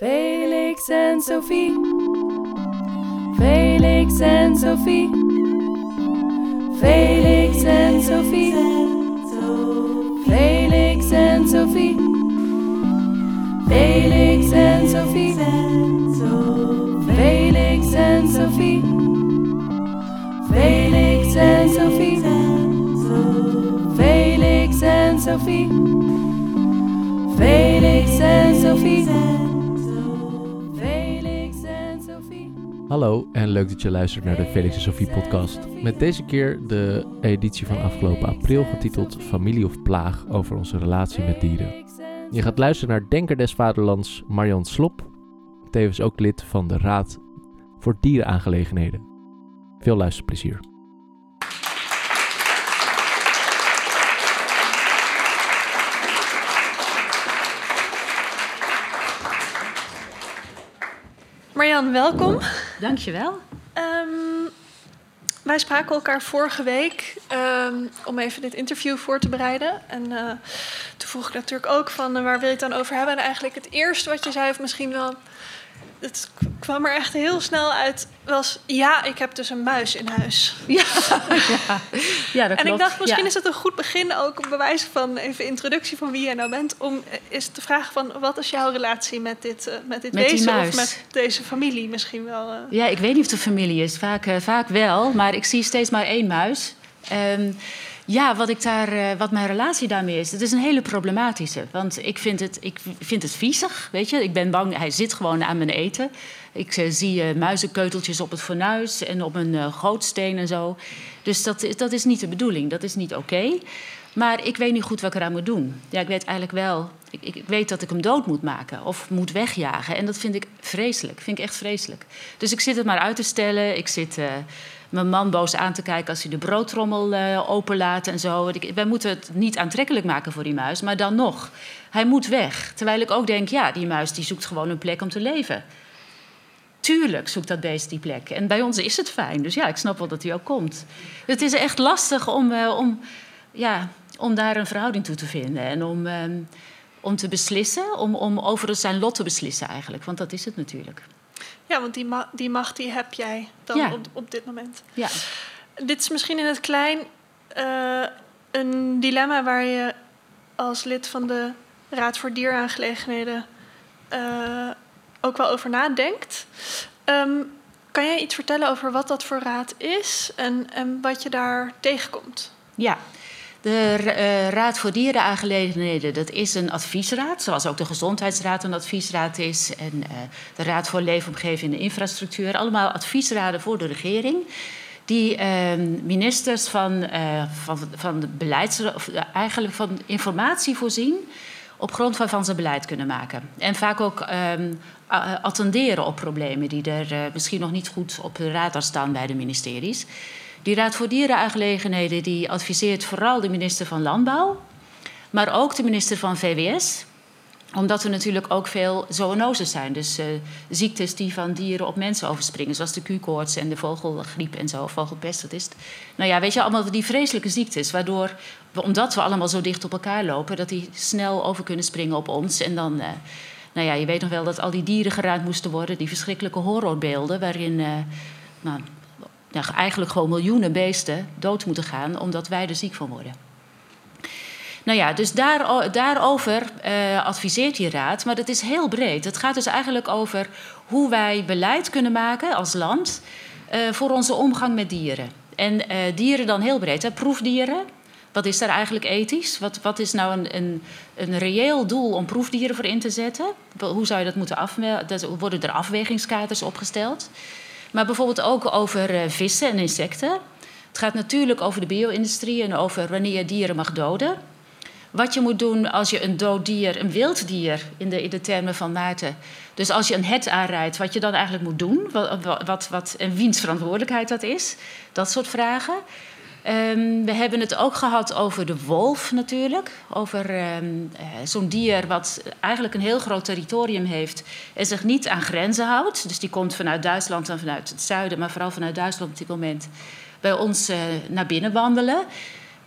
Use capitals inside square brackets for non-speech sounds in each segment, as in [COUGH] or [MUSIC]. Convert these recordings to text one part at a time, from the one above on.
Felix en Sophie. Felix en Sophie. Felix en Sophie. Felix en Sophie. Felix en Sophie. Felix en Sophie. Felix en Sophie. Felix en Sophie. Felix en. Hallo en leuk dat je luistert naar de Felix en Sophie podcast. Met deze keer de editie van afgelopen april getiteld Familie of Plaag over onze relatie met dieren. Je gaat luisteren naar Denker des Vaderlands Marian Slop, tevens ook lid van de Raad voor Dierenaangelegenheden. Veel luisterplezier. Marjan, welkom. Dankjewel. Ehm wij spraken elkaar vorige week ehm, om even dit interview voor te bereiden. En eh, toen vroeg ik natuurlijk ook van eh, waar wil je het dan over hebben? En eigenlijk het eerste wat je zei, of misschien wel... Het kwam er echt heel snel uit, was ja, ik heb dus een muis in huis. Ja, [LAUGHS] ja. ja dat En klopt. ik dacht, misschien Ja. is het een goed begin, ook op bewijs van even introductie van wie jij nou bent, om eh, eens te vragen van wat is jouw relatie met dit, eh, met dit Met wezen of met deze familie misschien wel? eh. Ja, ik weet niet of het familie is. Vaak, vaak wel, maar ik zie steeds maar één muis. Ehm, ja, wat, ik daar, eh, wat mijn relatie daarmee is, het is een hele problematische. Want ik vind het, ik vind het viezig, weet je. Ik ben bang, hij zit gewoon aan mijn eten. Ik eh, zie eh, muizenkeuteltjes op het fornuis en op een gootsteen en zo. Dus dat, dat is niet de bedoeling, dat is niet oké. Maar ik weet niet goed wat ik eraan moet doen. Ja, ik weet eigenlijk wel. Ik, ik, weet dat ik hem dood moet maken of moet wegjagen. En dat vind ik vreselijk. Vind ik echt vreselijk. Dus ik zit het maar uit te stellen. Ik zit eh, mijn man boos aan te kijken als hij de broodtrommel eh, openlaat en zo. Ik, wij moeten het niet aantrekkelijk maken voor die muis, maar dan nog. Hij moet weg. Terwijl ik ook denk, ja, die muis die zoekt gewoon een plek om te leven. Tuurlijk zoekt dat beest die plek. En bij ons is het fijn. Dus ja, ik snap wel dat hij ook komt. Het is echt lastig om, eh, om, ja, om daar een verhouding toe te vinden. En om, ehm, om te beslissen. Om, om over zijn lot te beslissen eigenlijk. Want dat is het natuurlijk. Ja, want die, ma- die macht die heb jij dan Ja. op, op dit moment. Ja. Dit is misschien in het klein eh, een dilemma waar je als lid van de Raad voor Dieraangelegenheden eh, ook wel over nadenkt. Ehm, kan jij iets vertellen over wat dat voor raad is en, en wat je daar tegenkomt? Ja, de eh, Raad voor Dierenaangelegenheden, dat is een adviesraad, zoals ook de Gezondheidsraad een adviesraad is. En eh, de Raad voor Leefomgeving en Infrastructuur, allemaal adviesraden voor de regering. Die eh, ministers van, eh, van, van beleids, of eigenlijk van informatie voorzien op grond waarvan ze beleid kunnen maken. En vaak ook ehm, attenderen op problemen die er misschien nog niet goed op de radar staan bij de ministeries. Die Raad voor Dierenaangelegenheden die adviseert vooral de minister van Landbouw, maar ook de minister van VWS omdat er natuurlijk ook veel zoonoses zijn. Dus eh, ziektes die van dieren op mensen overspringen. Zoals de Q-koorts en de vogelgriep en zo, vogelpest, wat is? Nou ja, weet je, allemaal die vreselijke ziektes. Waardoor, we, omdat we allemaal zo dicht op elkaar lopen... dat die snel over kunnen springen op ons. En dan, eh, nou ja, je weet nog wel dat al die dieren geruimd moesten worden. Die verschrikkelijke horrorbeelden waarin... eh, nou, ja, eigenlijk gewoon miljoenen beesten dood moeten gaan... omdat wij er ziek van worden. Nou ja, dus daar, daarover eh, adviseert die raad. Maar dat is heel breed. Het gaat dus eigenlijk over hoe wij beleid kunnen maken als land eh, voor onze omgang met dieren. En eh, dieren dan heel breed. Hè? Proefdieren. Wat is daar eigenlijk ethisch? Wat, wat is nou een, een, een reëel doel om proefdieren voor in te zetten? Hoe zou je dat moeten afwegen? Worden er afwegingskaders opgesteld? Maar bijvoorbeeld ook over eh, vissen en insecten. Het gaat natuurlijk over de bio-industrie en over wanneer je dieren mag doden. Wat je moet doen als je een dood dier, een wild dier, in de, in de termen van Maarten. Dus als je een het aanrijdt, wat je dan eigenlijk moet doen. Wat, wat, en wiens verantwoordelijkheid dat is. Dat soort vragen. Ehm, we hebben het ook gehad over de wolf natuurlijk. Over ehm, eh, zo'n dier wat eigenlijk een heel groot territorium heeft en zich niet aan grenzen houdt. Dus die komt vanuit Duitsland en vanuit het zuiden, maar vooral vanuit Duitsland op dit moment bij ons eh, naar binnen wandelen.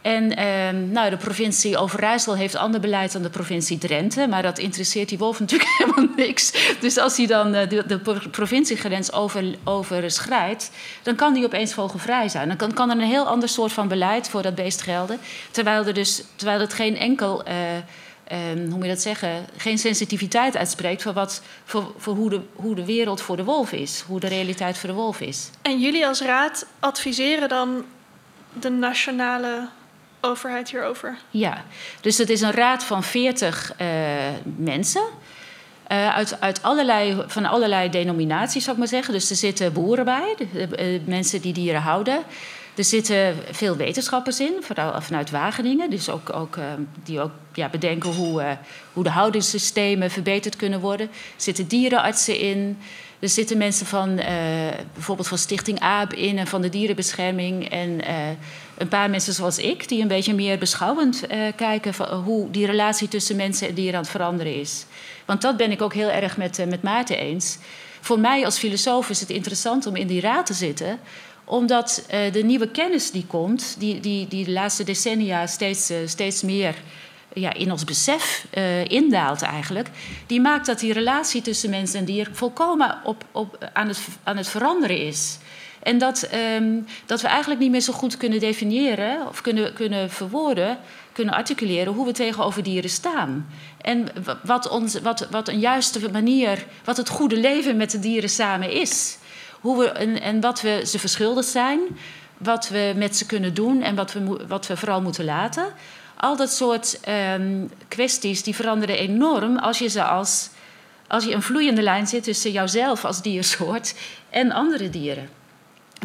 En ehm, nou, de provincie Overijssel heeft ander beleid dan de provincie Drenthe. Maar dat interesseert die wolf [LAUGHS] natuurlijk helemaal niks. Dus als hij dan eh, de, de provinciegrens over, overschrijdt... dan kan die opeens vogelvrij zijn. Dan kan, kan er een heel ander soort van beleid voor dat beest gelden. Terwijl, er dus, terwijl het geen enkel... Uh, hoe moet je dat zeggen, geen sensitiviteit uitspreekt voor, wat, voor, voor hoe, de, hoe de wereld voor de wolf is, hoe de realiteit voor de wolf is. En jullie als raad adviseren dan de nationale overheid hierover? Ja, dus het is een raad van 40 uh, eh, mensen. Uh, uit, uit allerlei, van allerlei denominaties, zou ik maar zeggen. Dus er zitten boeren bij, uh, mensen die dieren houden. Er zitten veel wetenschappers in, vooral vanuit Wageningen. Dus ook, ook, die ook ja, bedenken hoe, hoe de houdingssystemen verbeterd kunnen worden. Er zitten dierenartsen in. Er zitten mensen van bijvoorbeeld van Stichting AAP in en van de dierenbescherming. En een paar mensen zoals ik, die een beetje meer beschouwend uh, kijken hoe die relatie tussen mensen en dieren aan het veranderen is. Want dat ben ik ook heel erg met, met Maarten eens. Voor mij als filosoof is het interessant om in die raad te zitten, omdat de nieuwe kennis die komt, die, die, die de laatste decennia steeds, steeds meer ja, in ons besef indaalt eigenlijk, die maakt dat die relatie tussen mens en dier volkomen op, op, aan, het, aan het veranderen is. En dat, um, dat we eigenlijk niet meer zo goed kunnen definiëren of kunnen, kunnen verwoorden, kunnen articuleren hoe we tegenover dieren staan. En wat, ons, wat, wat een juiste manier, wat het goede leven met de dieren samen is. Hoe we, en, en wat we ze verschuldigd zijn, wat we met ze kunnen doen en wat we, wat we vooral moeten laten. Al dat soort um, kwesties die veranderen enorm als je ze als, als je een vloeiende lijn zit tussen jouzelf als diersoort en andere dieren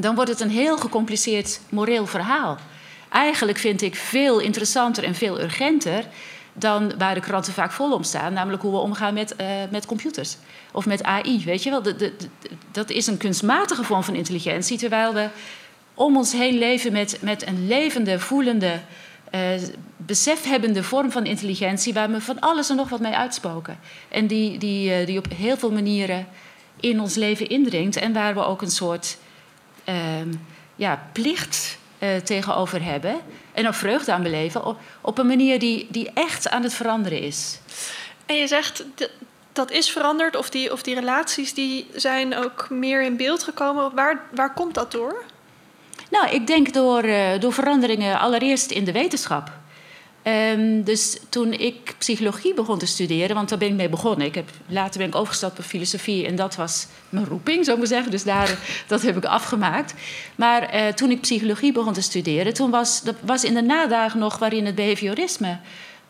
dan wordt het een heel gecompliceerd moreel verhaal. Eigenlijk vind ik veel interessanter en veel urgenter dan waar de kranten vaak vol om staan, namelijk hoe we omgaan met, uh, met computers of met AI. Weet je wel, dat is een kunstmatige vorm van intelligentie, terwijl we om ons heen leven met, met een levende, voelende, besefhebbende vorm van intelligentie, waar we van alles en nog wat mee uitspoken. En die, die, uh, die op heel veel manieren in ons leven indringt en waar we ook een soort Ehm, ja, plicht uh, tegenover hebben en ook vreugde aan beleven op, op een manier die, die echt aan het veranderen is. En je zegt dat is veranderd, of die, of die relaties die zijn ook meer in beeld gekomen. Waar, waar komt dat door? Nou, ik denk door, uh, door veranderingen allereerst in de wetenschap. Um, dus toen ik psychologie begon te studeren, want daar ben ik mee begonnen. Ik heb, later ben ik overgestapt op filosofie en dat was mijn roeping, zou ik maar zeggen. Dus daar, [LAUGHS] dat heb ik afgemaakt. Maar uh, toen ik psychologie begon te studeren, toen was, dat was in de nadagen nog waarin het behaviorisme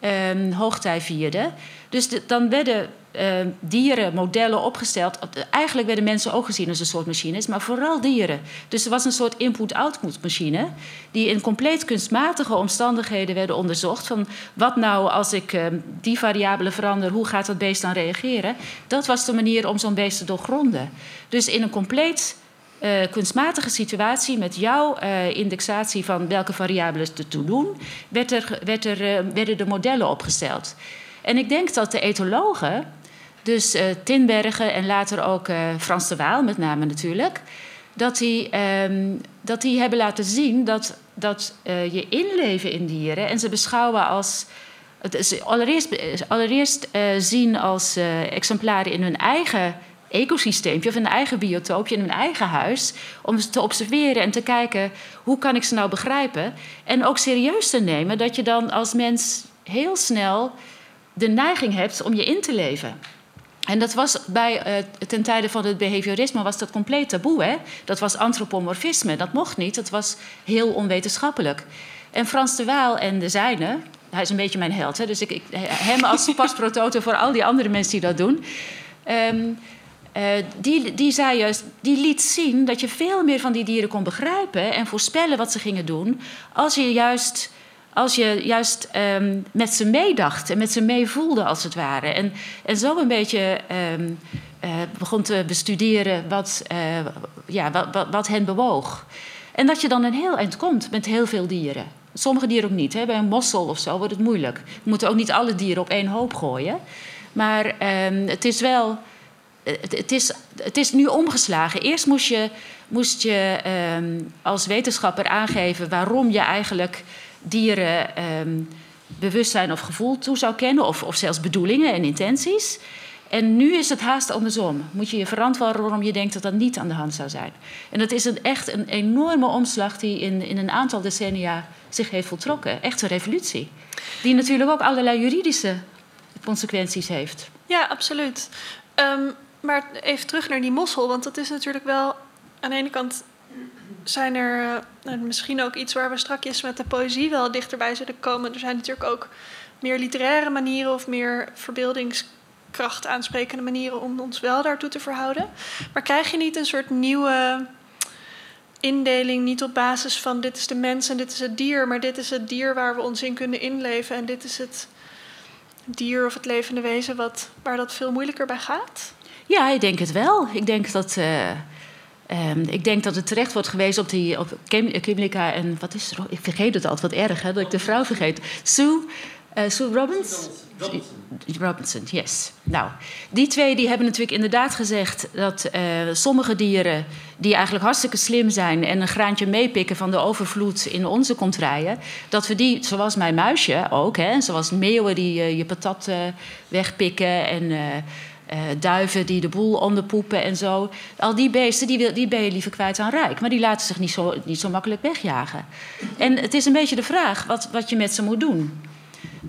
um, hoogtij vierde. Dus dan werden uh, dieren, modellen opgesteld. Eigenlijk werden mensen ook gezien als een soort machines, maar vooral dieren. Dus er was een soort input-output machine, die in compleet kunstmatige omstandigheden werden onderzocht. Van wat nou als ik uh, die variabelen verander, hoe gaat dat beest dan reageren? Dat was de manier om zo'n beest te doorgronden. Dus in een compleet uh, kunstmatige situatie met jouw uh, indexatie van welke variabelen te doen, werd er, werd er, uh, werden de modellen opgesteld. En ik denk dat de etologen dus Tinbergen en later ook Frans de Waal, met name natuurlijk, dat die, um, dat die hebben laten zien dat, dat je inleven in dieren en ze beschouwen als. Het is allereerst, allereerst zien als exemplaren in hun eigen ecosysteempje of hun eigen biotoopje, in hun eigen huis, om ze te observeren en te kijken hoe kan ik ze nou begrijpen. En ook serieus te nemen dat je dan als mens heel snel de neiging hebt om je in te leven. En dat was bij, uh, ten tijde van het behaviorisme was dat compleet taboe. Hè? Dat was antropomorfisme, dat mocht niet. Dat was heel onwetenschappelijk. En Frans de Waal en de zijne, hij is een beetje mijn held, hè? dus ik, ik hem als pasprototo voor al die andere mensen die dat doen. Um, uh, die, die, zei juist, die liet zien dat je veel meer van die dieren kon begrijpen en voorspellen wat ze gingen doen, als je juist als je juist um, met ze meedacht en met ze meevoelde, als het ware. En, en zo een beetje um, uh, begon te bestuderen wat, uh, ja, wat, wat, hen bewoog. En dat je dan een heel eind komt met heel veel dieren. Sommige dieren ook niet. Hè. Bij een mossel of zo wordt het moeilijk. We moeten ook niet alle dieren op één hoop gooien. Maar um, het is wel. Het, is, het is nu omgeslagen. Eerst moest je, moest je als wetenschapper aangeven waarom je eigenlijk dieren ehm, bewustzijn of gevoel toe zou kennen, of, of zelfs bedoelingen en intenties. En nu is het haast andersom. Moet je je verantwoorden waarom je denkt dat dat niet aan de hand zou zijn. En dat is een, echt een enorme omslag die in, in een aantal decennia zich heeft voltrokken. Echt een revolutie. Die natuurlijk ook allerlei juridische consequenties heeft. Ja, absoluut. Ehm, maar even terug naar die mossel, want dat is natuurlijk wel aan de ene kant zijn er uh, nou, misschien ook iets waar we straks met de poëzie wel dichterbij zullen komen. Er zijn natuurlijk ook meer literaire manieren of meer verbeeldingskracht aansprekende manieren om ons wel daartoe te verhouden. Maar krijg je niet een soort nieuwe indeling, niet op basis van dit is de mens en dit is het dier, maar dit is het dier waar we ons in kunnen inleven en dit is het dier of het levende wezen wat, waar dat veel moeilijker bij gaat? Ja, ik denk het wel. Ik denk dat. Uh Um, ik denk dat het terecht wordt gewezen op, die, op en wat is er? Ik vergeet het altijd, wat erg hè, dat ik de vrouw vergeet. Sue, uh, Sue Robbins? Robinson. Robinson, yes. Nou, die twee die hebben natuurlijk inderdaad gezegd dat uh, sommige dieren die eigenlijk hartstikke slim zijn en een graantje meepikken van de overvloed in onze contraien, dat we die, zoals mijn muisje ook, hè, zoals meeuwen die je patat wegpikken en uh, duiven die de boel onderpoepen en zo. Al die beesten die, die ben je liever kwijt aan rijk. Maar die laten zich niet zo, niet zo makkelijk wegjagen. En het is een beetje de vraag wat, wat je met ze moet doen.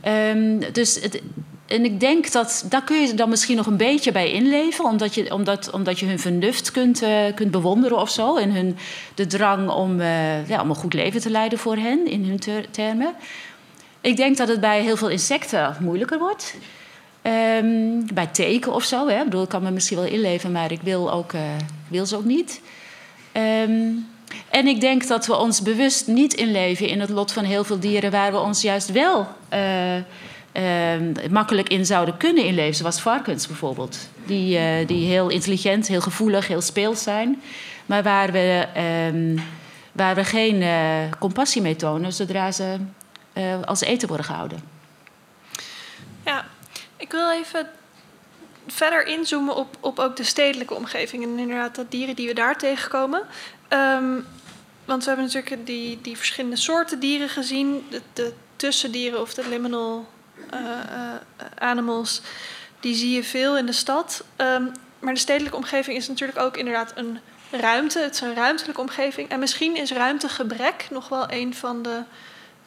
Um, dus het, en ik denk dat daar kun je dan misschien nog een beetje bij inleven, omdat je, omdat, omdat je hun vernuft kunt, uh, kunt bewonderen of zo. En hun, de drang om, uh, ja, om een goed leven te leiden voor hen in hun ter termen. Ik denk dat het bij heel veel insecten moeilijker wordt. Um, bij teken of zo. Hè. Ik, bedoel, ik kan me misschien wel inleven, maar ik wil, ook, uh, wil ze ook niet. Um, en ik denk dat we ons bewust niet inleven in het lot van heel veel dieren waar we ons juist wel uh, uh, makkelijk in zouden kunnen inleven. Zoals varkens bijvoorbeeld. Die, uh, die heel intelligent, heel gevoelig, heel speels zijn. Maar waar we, waar we geen compassie mee tonen zodra ze als eten worden gehouden. Ik wil even verder inzoomen op, op ook de stedelijke omgeving en inderdaad de dieren die we daar tegenkomen. Um, want we hebben natuurlijk die, die verschillende soorten dieren gezien, de, de tussendieren of de liminal uh, uh, animals, die zie je veel in de stad. Um, maar de stedelijke omgeving is natuurlijk ook inderdaad een ruimte. Het is een ruimtelijke omgeving. En misschien is ruimtegebrek nog wel een van de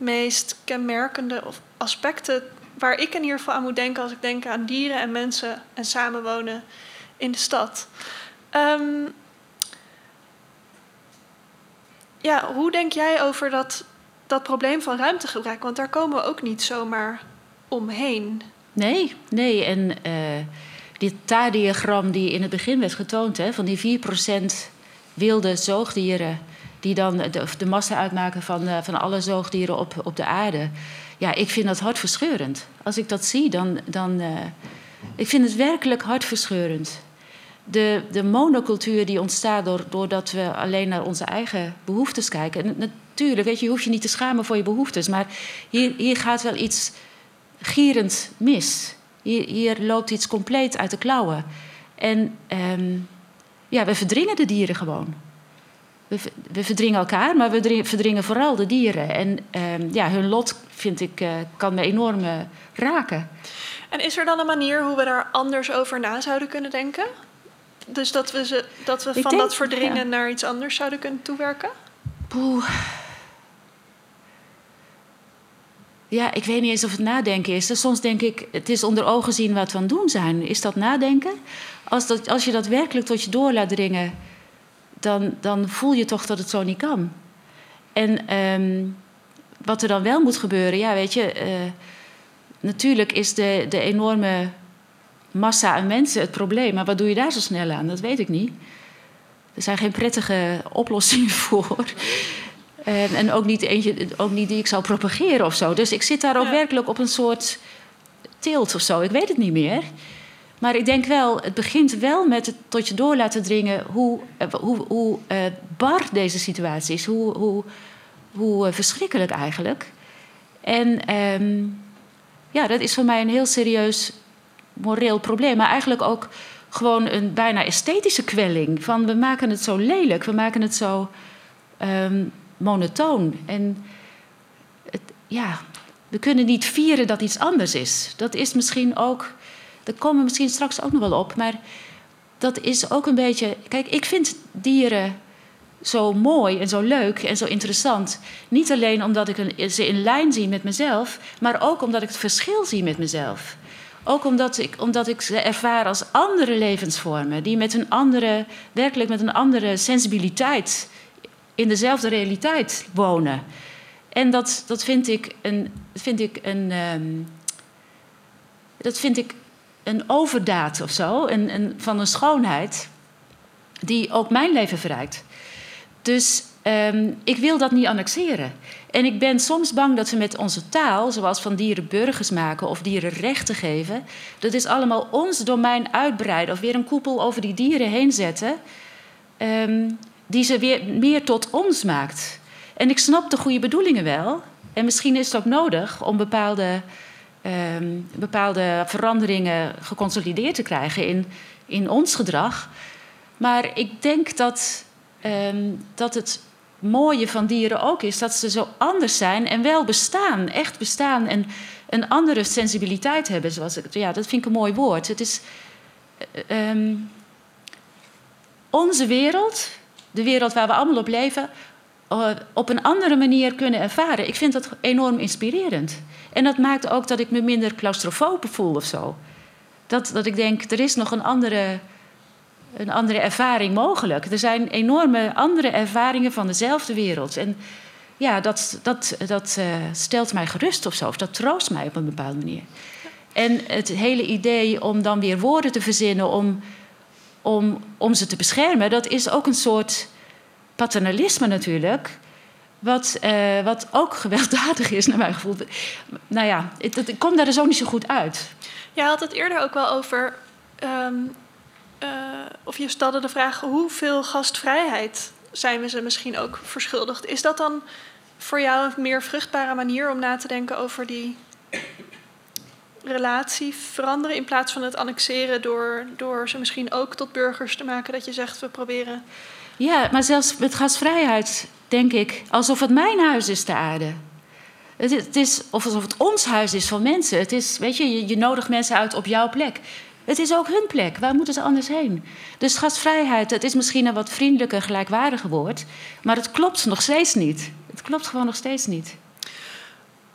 meest kenmerkende aspecten waar ik in ieder geval aan moet denken als ik denk aan dieren en mensen en samenwonen in de stad. Um, ja, hoe denk jij over dat, dat probleem van ruimtegebrek? Want daar komen we ook niet zomaar omheen. Nee, nee. En uh, dit taardiagram die in het begin werd getoond, hè, van die 4% wilde zoogdieren, die dan de, massa uitmaken van, uh, van alle zoogdieren op, op de aarde ja, ik vind dat hartverscheurend. Als ik dat zie, dan. dan uh, ik vind het werkelijk hartverscheurend. De, de monocultuur die ontstaat door, doordat we alleen naar onze eigen behoeftes kijken. En natuurlijk, weet je, je hoeft je niet te schamen voor je behoeftes. Maar hier, hier gaat wel iets gierend mis. Hier, hier loopt iets compleet uit de klauwen. En um, ja, we verdringen de dieren gewoon we, we verdringen elkaar, maar we verdringen vooral de dieren. En uh, ja, hun lot, vind ik, uh, kan me enorm uh, raken. En is er dan een manier hoe we daar anders over na zouden kunnen denken? Dus dat we, ze, dat we van denk, dat verdringen ja. naar iets anders zouden kunnen toewerken? Poeh. Ja, ik weet niet eens of het nadenken is. Dus soms denk ik, het is onder ogen zien wat we aan het doen zijn. Is dat nadenken? Als, dat, als je dat werkelijk tot je door laat dringen dan, dan voel je toch dat het zo niet kan. En um, wat er dan wel moet gebeuren, ja, weet je, uh, natuurlijk is de, de enorme massa aan mensen het probleem. Maar wat doe je daar zo snel aan? Dat weet ik niet. Er zijn geen prettige oplossingen [LAUGHS] voor. En, en ook, niet eentje, ook niet die ik zou propageren of zo. Dus ik zit daar ook ja. werkelijk op een soort tilt of zo. Ik weet het niet meer. Maar ik denk wel, het begint wel met het tot je door laten dringen hoe, eh, hoe, hoe uh, bar deze situatie is. Hoe, hoe, hoe uh, verschrikkelijk eigenlijk. En um, ja, dat is voor mij een heel serieus moreel probleem. Maar eigenlijk ook gewoon een bijna esthetische kwelling. Van we maken het zo lelijk, we maken het zo um, monotoon. En het, ja, we kunnen niet vieren dat iets anders is. Dat is misschien ook, daar komen we misschien straks ook nog wel op, maar dat is ook een beetje. Kijk, ik vind dieren zo mooi en zo leuk en zo interessant. Niet alleen omdat ik een, ze in lijn zie met mezelf, maar ook omdat ik het verschil zie met mezelf. Ook omdat ik, omdat ik ze ervaar als andere levensvormen, die met een andere, werkelijk met een andere sensibiliteit in dezelfde realiteit wonen. En dat, dat vind ik een, vind ik een, um, dat vind ik een overdaad of zo, van een schoonheid, die ook mijn leven verrijkt. Dus um, ik wil dat niet annexeren. En ik ben soms bang dat we met onze taal, zoals van dieren burgers maken of dieren rechten geven, dat is allemaal ons domein uitbreiden of weer een koepel over die dieren heen zetten, um, die ze weer meer tot ons maakt. En ik snap de goede bedoelingen wel. En misschien is het ook nodig om bepaalde, um, bepaalde veranderingen geconsolideerd te krijgen in, in ons gedrag. Maar ik denk dat, um, dat het mooie van dieren ook is dat ze zo anders zijn en wel bestaan, echt bestaan en een andere sensibiliteit hebben. Zoals ik, ja, dat vind ik een mooi woord. Het is um, onze wereld, de wereld waar we allemaal op leven, op een andere manier kunnen ervaren. Ik vind dat enorm inspirerend. En dat maakt ook dat ik me minder claustrofobe voel of zo. Dat, dat ik denk, er is nog een andere een andere ervaring mogelijk. Er zijn enorme andere ervaringen van dezelfde wereld. En ja, dat, dat, dat uh, stelt mij gerust of zo. Of dat troost mij op een bepaalde manier. En het hele idee om dan weer woorden te verzinnen om, om, om ze te beschermen, dat is ook een soort paternalisme natuurlijk. Wat, uh, wat ook gewelddadig is, naar mijn gevoel. Nou ja, ik kom daar dus ook niet zo goed uit. Je had het eerder ook wel over um, of je stelde de vraag hoeveel gastvrijheid zijn we ze misschien ook verschuldigd. Is dat dan voor jou een meer vruchtbare manier om na te denken over die relatie veranderen in plaats van het annexeren door, door ze misschien ook tot burgers te maken dat je zegt we proberen. Ja, maar zelfs met gastvrijheid denk ik alsof het mijn huis is te aarde. Het is, het is of alsof het ons huis is van mensen. Het is, weet je, je, je nodigt mensen uit op jouw plek. Het is ook hun plek. Waar moeten ze anders heen? Dus gastvrijheid, het is misschien een wat vriendelijker, gelijkwaardiger woord. Maar het klopt nog steeds niet. Het klopt gewoon nog steeds niet.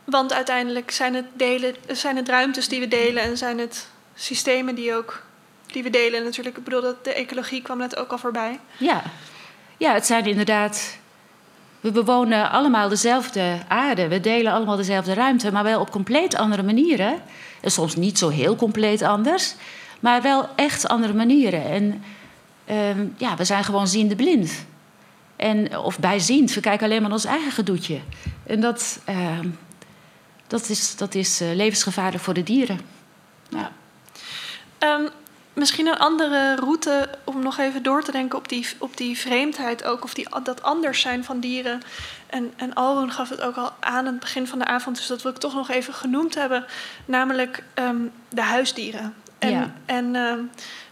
Want uiteindelijk zijn het, delen, zijn het ruimtes die we delen en zijn het systemen die, ook, die we delen. Natuurlijk, ik bedoel, dat de ecologie kwam net ook al voorbij. Ja, ja het zijn inderdaad. We bewonen allemaal dezelfde aarde. We delen allemaal dezelfde ruimte, maar wel op compleet andere manieren. En soms niet zo heel compleet anders maar wel echt andere manieren. En um, ja, we zijn gewoon ziende blind. En, of bijziend, we kijken alleen maar ons eigen gedoetje. En dat, uh, dat is, dat is uh, levensgevaarlijk voor de dieren. Ja. Um, misschien een andere route om nog even door te denken op die, op die vreemdheid ook, of die, dat anders zijn van dieren. En, en Alron gaf het ook al aan aan het begin van de avond, dus dat wil ik toch nog even genoemd hebben, namelijk um, de huisdieren. En, ja. en uh,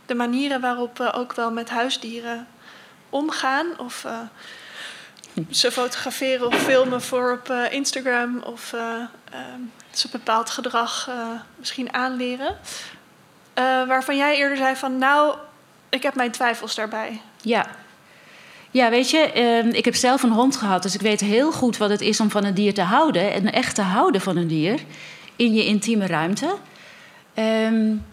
de manieren waarop we ook wel met huisdieren omgaan. Of uh, ze fotograferen of filmen voor op uh, Instagram. Of ze bepaald gedrag misschien aanleren. Waarvan jij eerder zei van nou, ik heb mijn twijfels daarbij. Ja. Ja, weet je, ehm, ik heb zelf een hond gehad, dus ik weet heel goed wat het is om van een dier te houden. En echt te houden van een dier in je intieme ruimte. Um,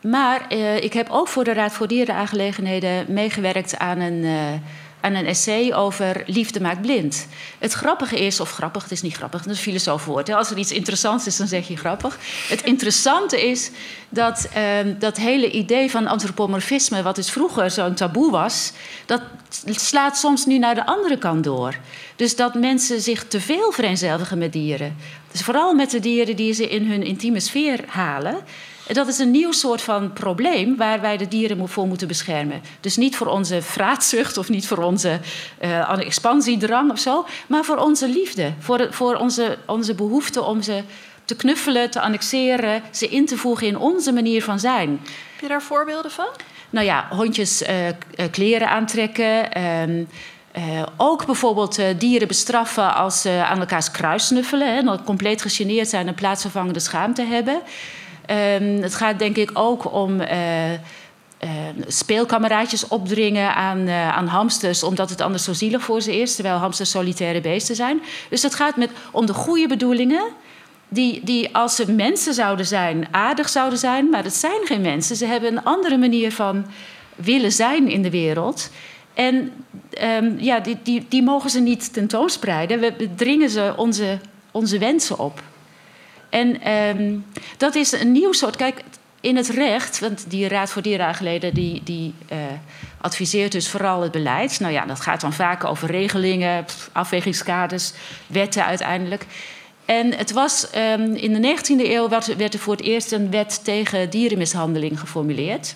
maar uh, ik heb ook voor de Raad voor Dierenaangelegenheden meegewerkt aan een, uh, aan een essay over liefde maakt blind. Het grappige is, of grappig, het is niet grappig, dat is een filosoof Als er iets interessants is, dan zeg je grappig. Het interessante is dat uh, dat hele idee van antropomorfisme, wat dus vroeger zo'n taboe was, dat slaat soms nu naar de andere kant door. Dus dat mensen zich te veel vereenzelvigen met dieren. Dus vooral met de dieren die ze in hun intieme sfeer halen. Dat is een nieuw soort van probleem waar wij de dieren voor moeten beschermen. Dus niet voor onze vraatzucht of niet voor onze uh, expansiedrang of zo, maar voor onze liefde. Voor, voor onze, onze behoefte om ze te knuffelen, te annexeren, ze in te voegen in onze manier van zijn. Heb je daar voorbeelden van? Nou ja, hondjes uh, kleren aantrekken. Uh, Uh, ook bijvoorbeeld uh, dieren bestraffen als ze aan elkaars kruis snuffelen. Hè, dat compleet gegeneerd zijn en plaatsvervangende schaamte hebben. Um, het gaat denk ik ook om uh, speelkameraadjes opdringen aan, aan hamsters, omdat het anders zo zielig voor ze is, terwijl hamsters solitaire beesten zijn. Dus het gaat met, om de goede bedoelingen. Die, die als ze mensen zouden zijn, aardig zouden zijn, maar het zijn geen mensen. Ze hebben een andere manier van willen zijn in de wereld. En um, ja, die, die, die mogen ze niet tentoonspreiden. We dringen ze onze, onze wensen op. En um, dat is een nieuw soort. Kijk, in het recht, want die Raad voor Dierenaangeleden die, die uh, adviseert dus vooral het beleid. Nou ja, dat gaat dan vaak over regelingen, afwegingskaders, wetten uiteindelijk. En het was um, in de 19e eeuw werd, werd er voor het eerst een wet tegen dierenmishandeling geformuleerd.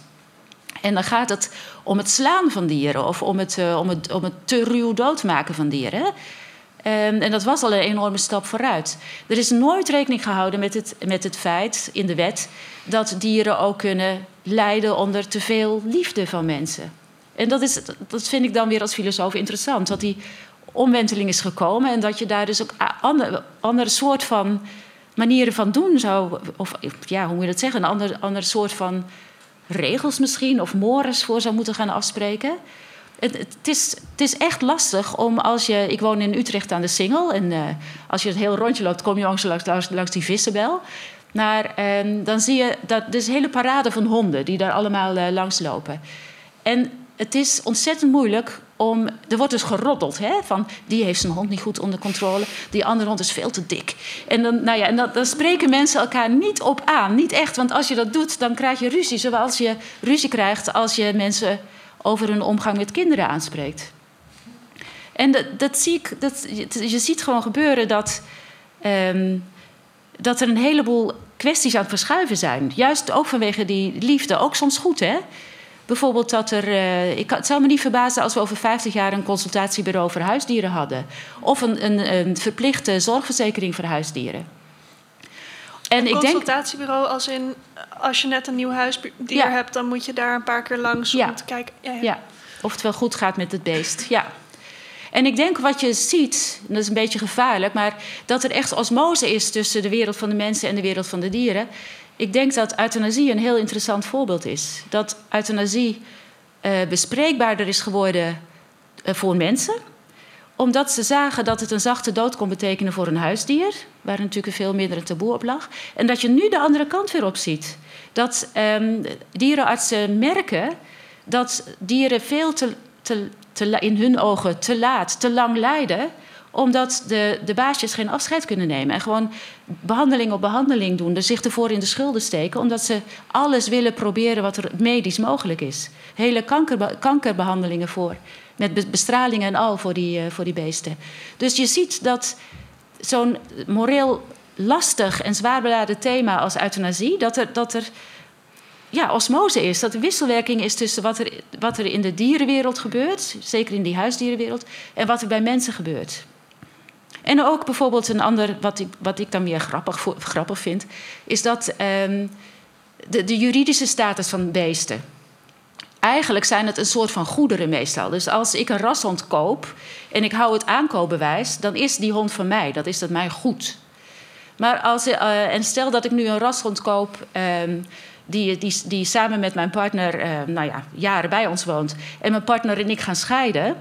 En dan gaat het om het slaan van dieren of om het, uh, om het, om het te ruw doodmaken van dieren. Um, en dat was al een enorme stap vooruit. Er is nooit rekening gehouden met het, met het feit in de wet dat dieren ook kunnen lijden onder te veel liefde van mensen. En dat, is, dat vind ik dan weer als filosoof interessant. Dat die omwenteling is gekomen en dat je daar dus ook andere, andere soort van manieren van doen zou. Of ja, hoe moet je dat zeggen? Een ander, ander soort van regels misschien of mores voor zou moeten gaan afspreken. Het, het, is, het is echt lastig om als je. Ik woon in Utrecht aan de Singel. En uh, als je het heel rondje loopt, kom je langs, langs, langs die vissenbel. Maar uh, dan zie je dat. Er is een hele parade van honden die daar allemaal uh, langs lopen. En het is ontzettend moeilijk om. Er wordt dus geroddeld, hè? Van die heeft zijn hond niet goed onder controle, die andere hond is veel te dik. En dan, nou ja, en dan spreken mensen elkaar niet op aan. Niet echt, want als je dat doet, dan krijg je ruzie. Zoals je ruzie krijgt als je mensen over hun omgang met kinderen aanspreekt. En dat, dat zie ik, dat, je ziet gewoon gebeuren dat, um, dat er een heleboel kwesties aan het verschuiven zijn. Juist ook vanwege die liefde, ook soms goed, hè? Bijvoorbeeld dat er. Uh, ik, het zou me niet verbazen als we over 50 jaar een consultatiebureau voor huisdieren hadden. Of een, een, een verplichte zorgverzekering voor huisdieren. En een consultatiebureau als in als je net een nieuw huisdier ja. hebt, dan moet je daar een paar keer langs ja. om te kijken. Ja, ja, of het wel goed gaat met het beest. Ja. En ik denk wat je ziet, en dat is een beetje gevaarlijk, maar dat er echt osmose is tussen de wereld van de mensen en de wereld van de dieren. Ik denk dat euthanasie een heel interessant voorbeeld is. Dat euthanasie uh, bespreekbaarder is geworden uh, voor mensen omdat ze zagen dat het een zachte dood kon betekenen voor een huisdier, waar natuurlijk veel minder een taboe op lag. En dat je nu de andere kant weer op ziet. Dat um, dierenartsen merken dat dieren veel te, te, te, in hun ogen te laat, te lang lijden omdat de, de baasjes geen afscheid kunnen nemen. En gewoon behandeling op behandeling doen. Dus zich ervoor in de schulden steken. Omdat ze alles willen proberen wat er medisch mogelijk is. Hele kanker, kankerbehandelingen voor. Met bestralingen en al voor die, uh, voor die beesten. Dus je ziet dat zo'n moreel lastig en zwaar beladen thema als euthanasie... dat er, dat er ja, osmose is. Dat er wisselwerking is tussen wat er, wat er in de dierenwereld gebeurt... zeker in die huisdierenwereld... en wat er bij mensen gebeurt. En ook bijvoorbeeld een ander, wat ik, wat ik dan weer grappig, grappig vind, is dat um, de, de, juridische status van beesten. Eigenlijk zijn het een soort van goederen meestal. Dus als ik een rashond koop en ik hou het aankoopbewijs, dan is die hond van mij. Dat is dat mijn goed. Maar als, uh, en stel dat ik nu een rashond koop. Um, die, die, die samen met mijn partner uh, nou ja, jaren bij ons woont. En mijn partner en ik gaan scheiden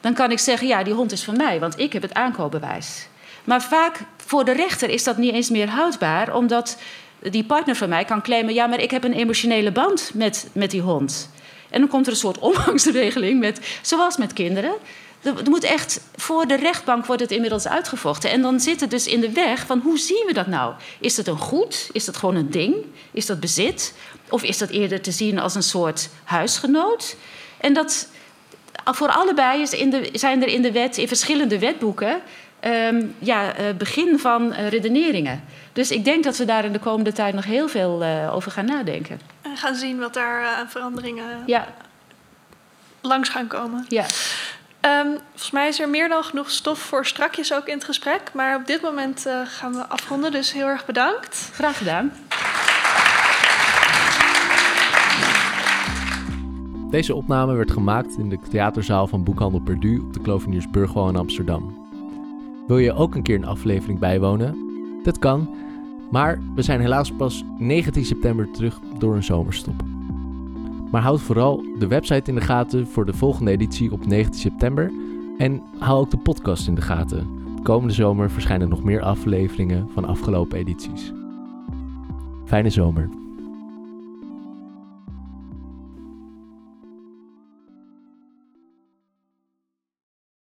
dan kan ik zeggen: ja, die hond is van mij, want ik heb het aankoopbewijs. Maar vaak voor de rechter is dat niet eens meer houdbaar, omdat die partner van mij kan claimen: ja, maar ik heb een emotionele band met, met die hond. En dan komt er een soort omgangsregeling, met, zoals met kinderen. Er moet echt, voor de rechtbank wordt het inmiddels uitgevochten. En dan zit het dus in de weg van hoe zien we dat nou? Is dat een goed? Is dat gewoon een ding? Is dat bezit? Of is dat eerder te zien als een soort huisgenoot? En dat, voor allebei is in de, zijn er in de wet, in verschillende wetboeken, um, ja, uh, begin van uh, redeneringen. Dus ik denk dat we daar in de komende tijd nog heel veel uh, over gaan nadenken. En gaan zien wat daar aan veranderingen ja. langs gaan komen. Ja. Um, volgens mij is er meer dan genoeg stof voor strakjes ook in het gesprek. Maar op dit moment gaan we afronden, dus heel erg bedankt. Graag gedaan. Deze opname werd gemaakt in de theaterzaal van Boekhandel Perdu op de Kloveniersburgwal in Amsterdam. Wil je ook een keer een aflevering bijwonen? Dat kan, maar we zijn helaas pas 19 september terug door een zomerstop. Maar houd vooral de website in de gaten voor de volgende editie op 19 september en hou ook de podcast in de gaten. Komende zomer verschijnen nog meer afleveringen van afgelopen edities. Fijne zomer.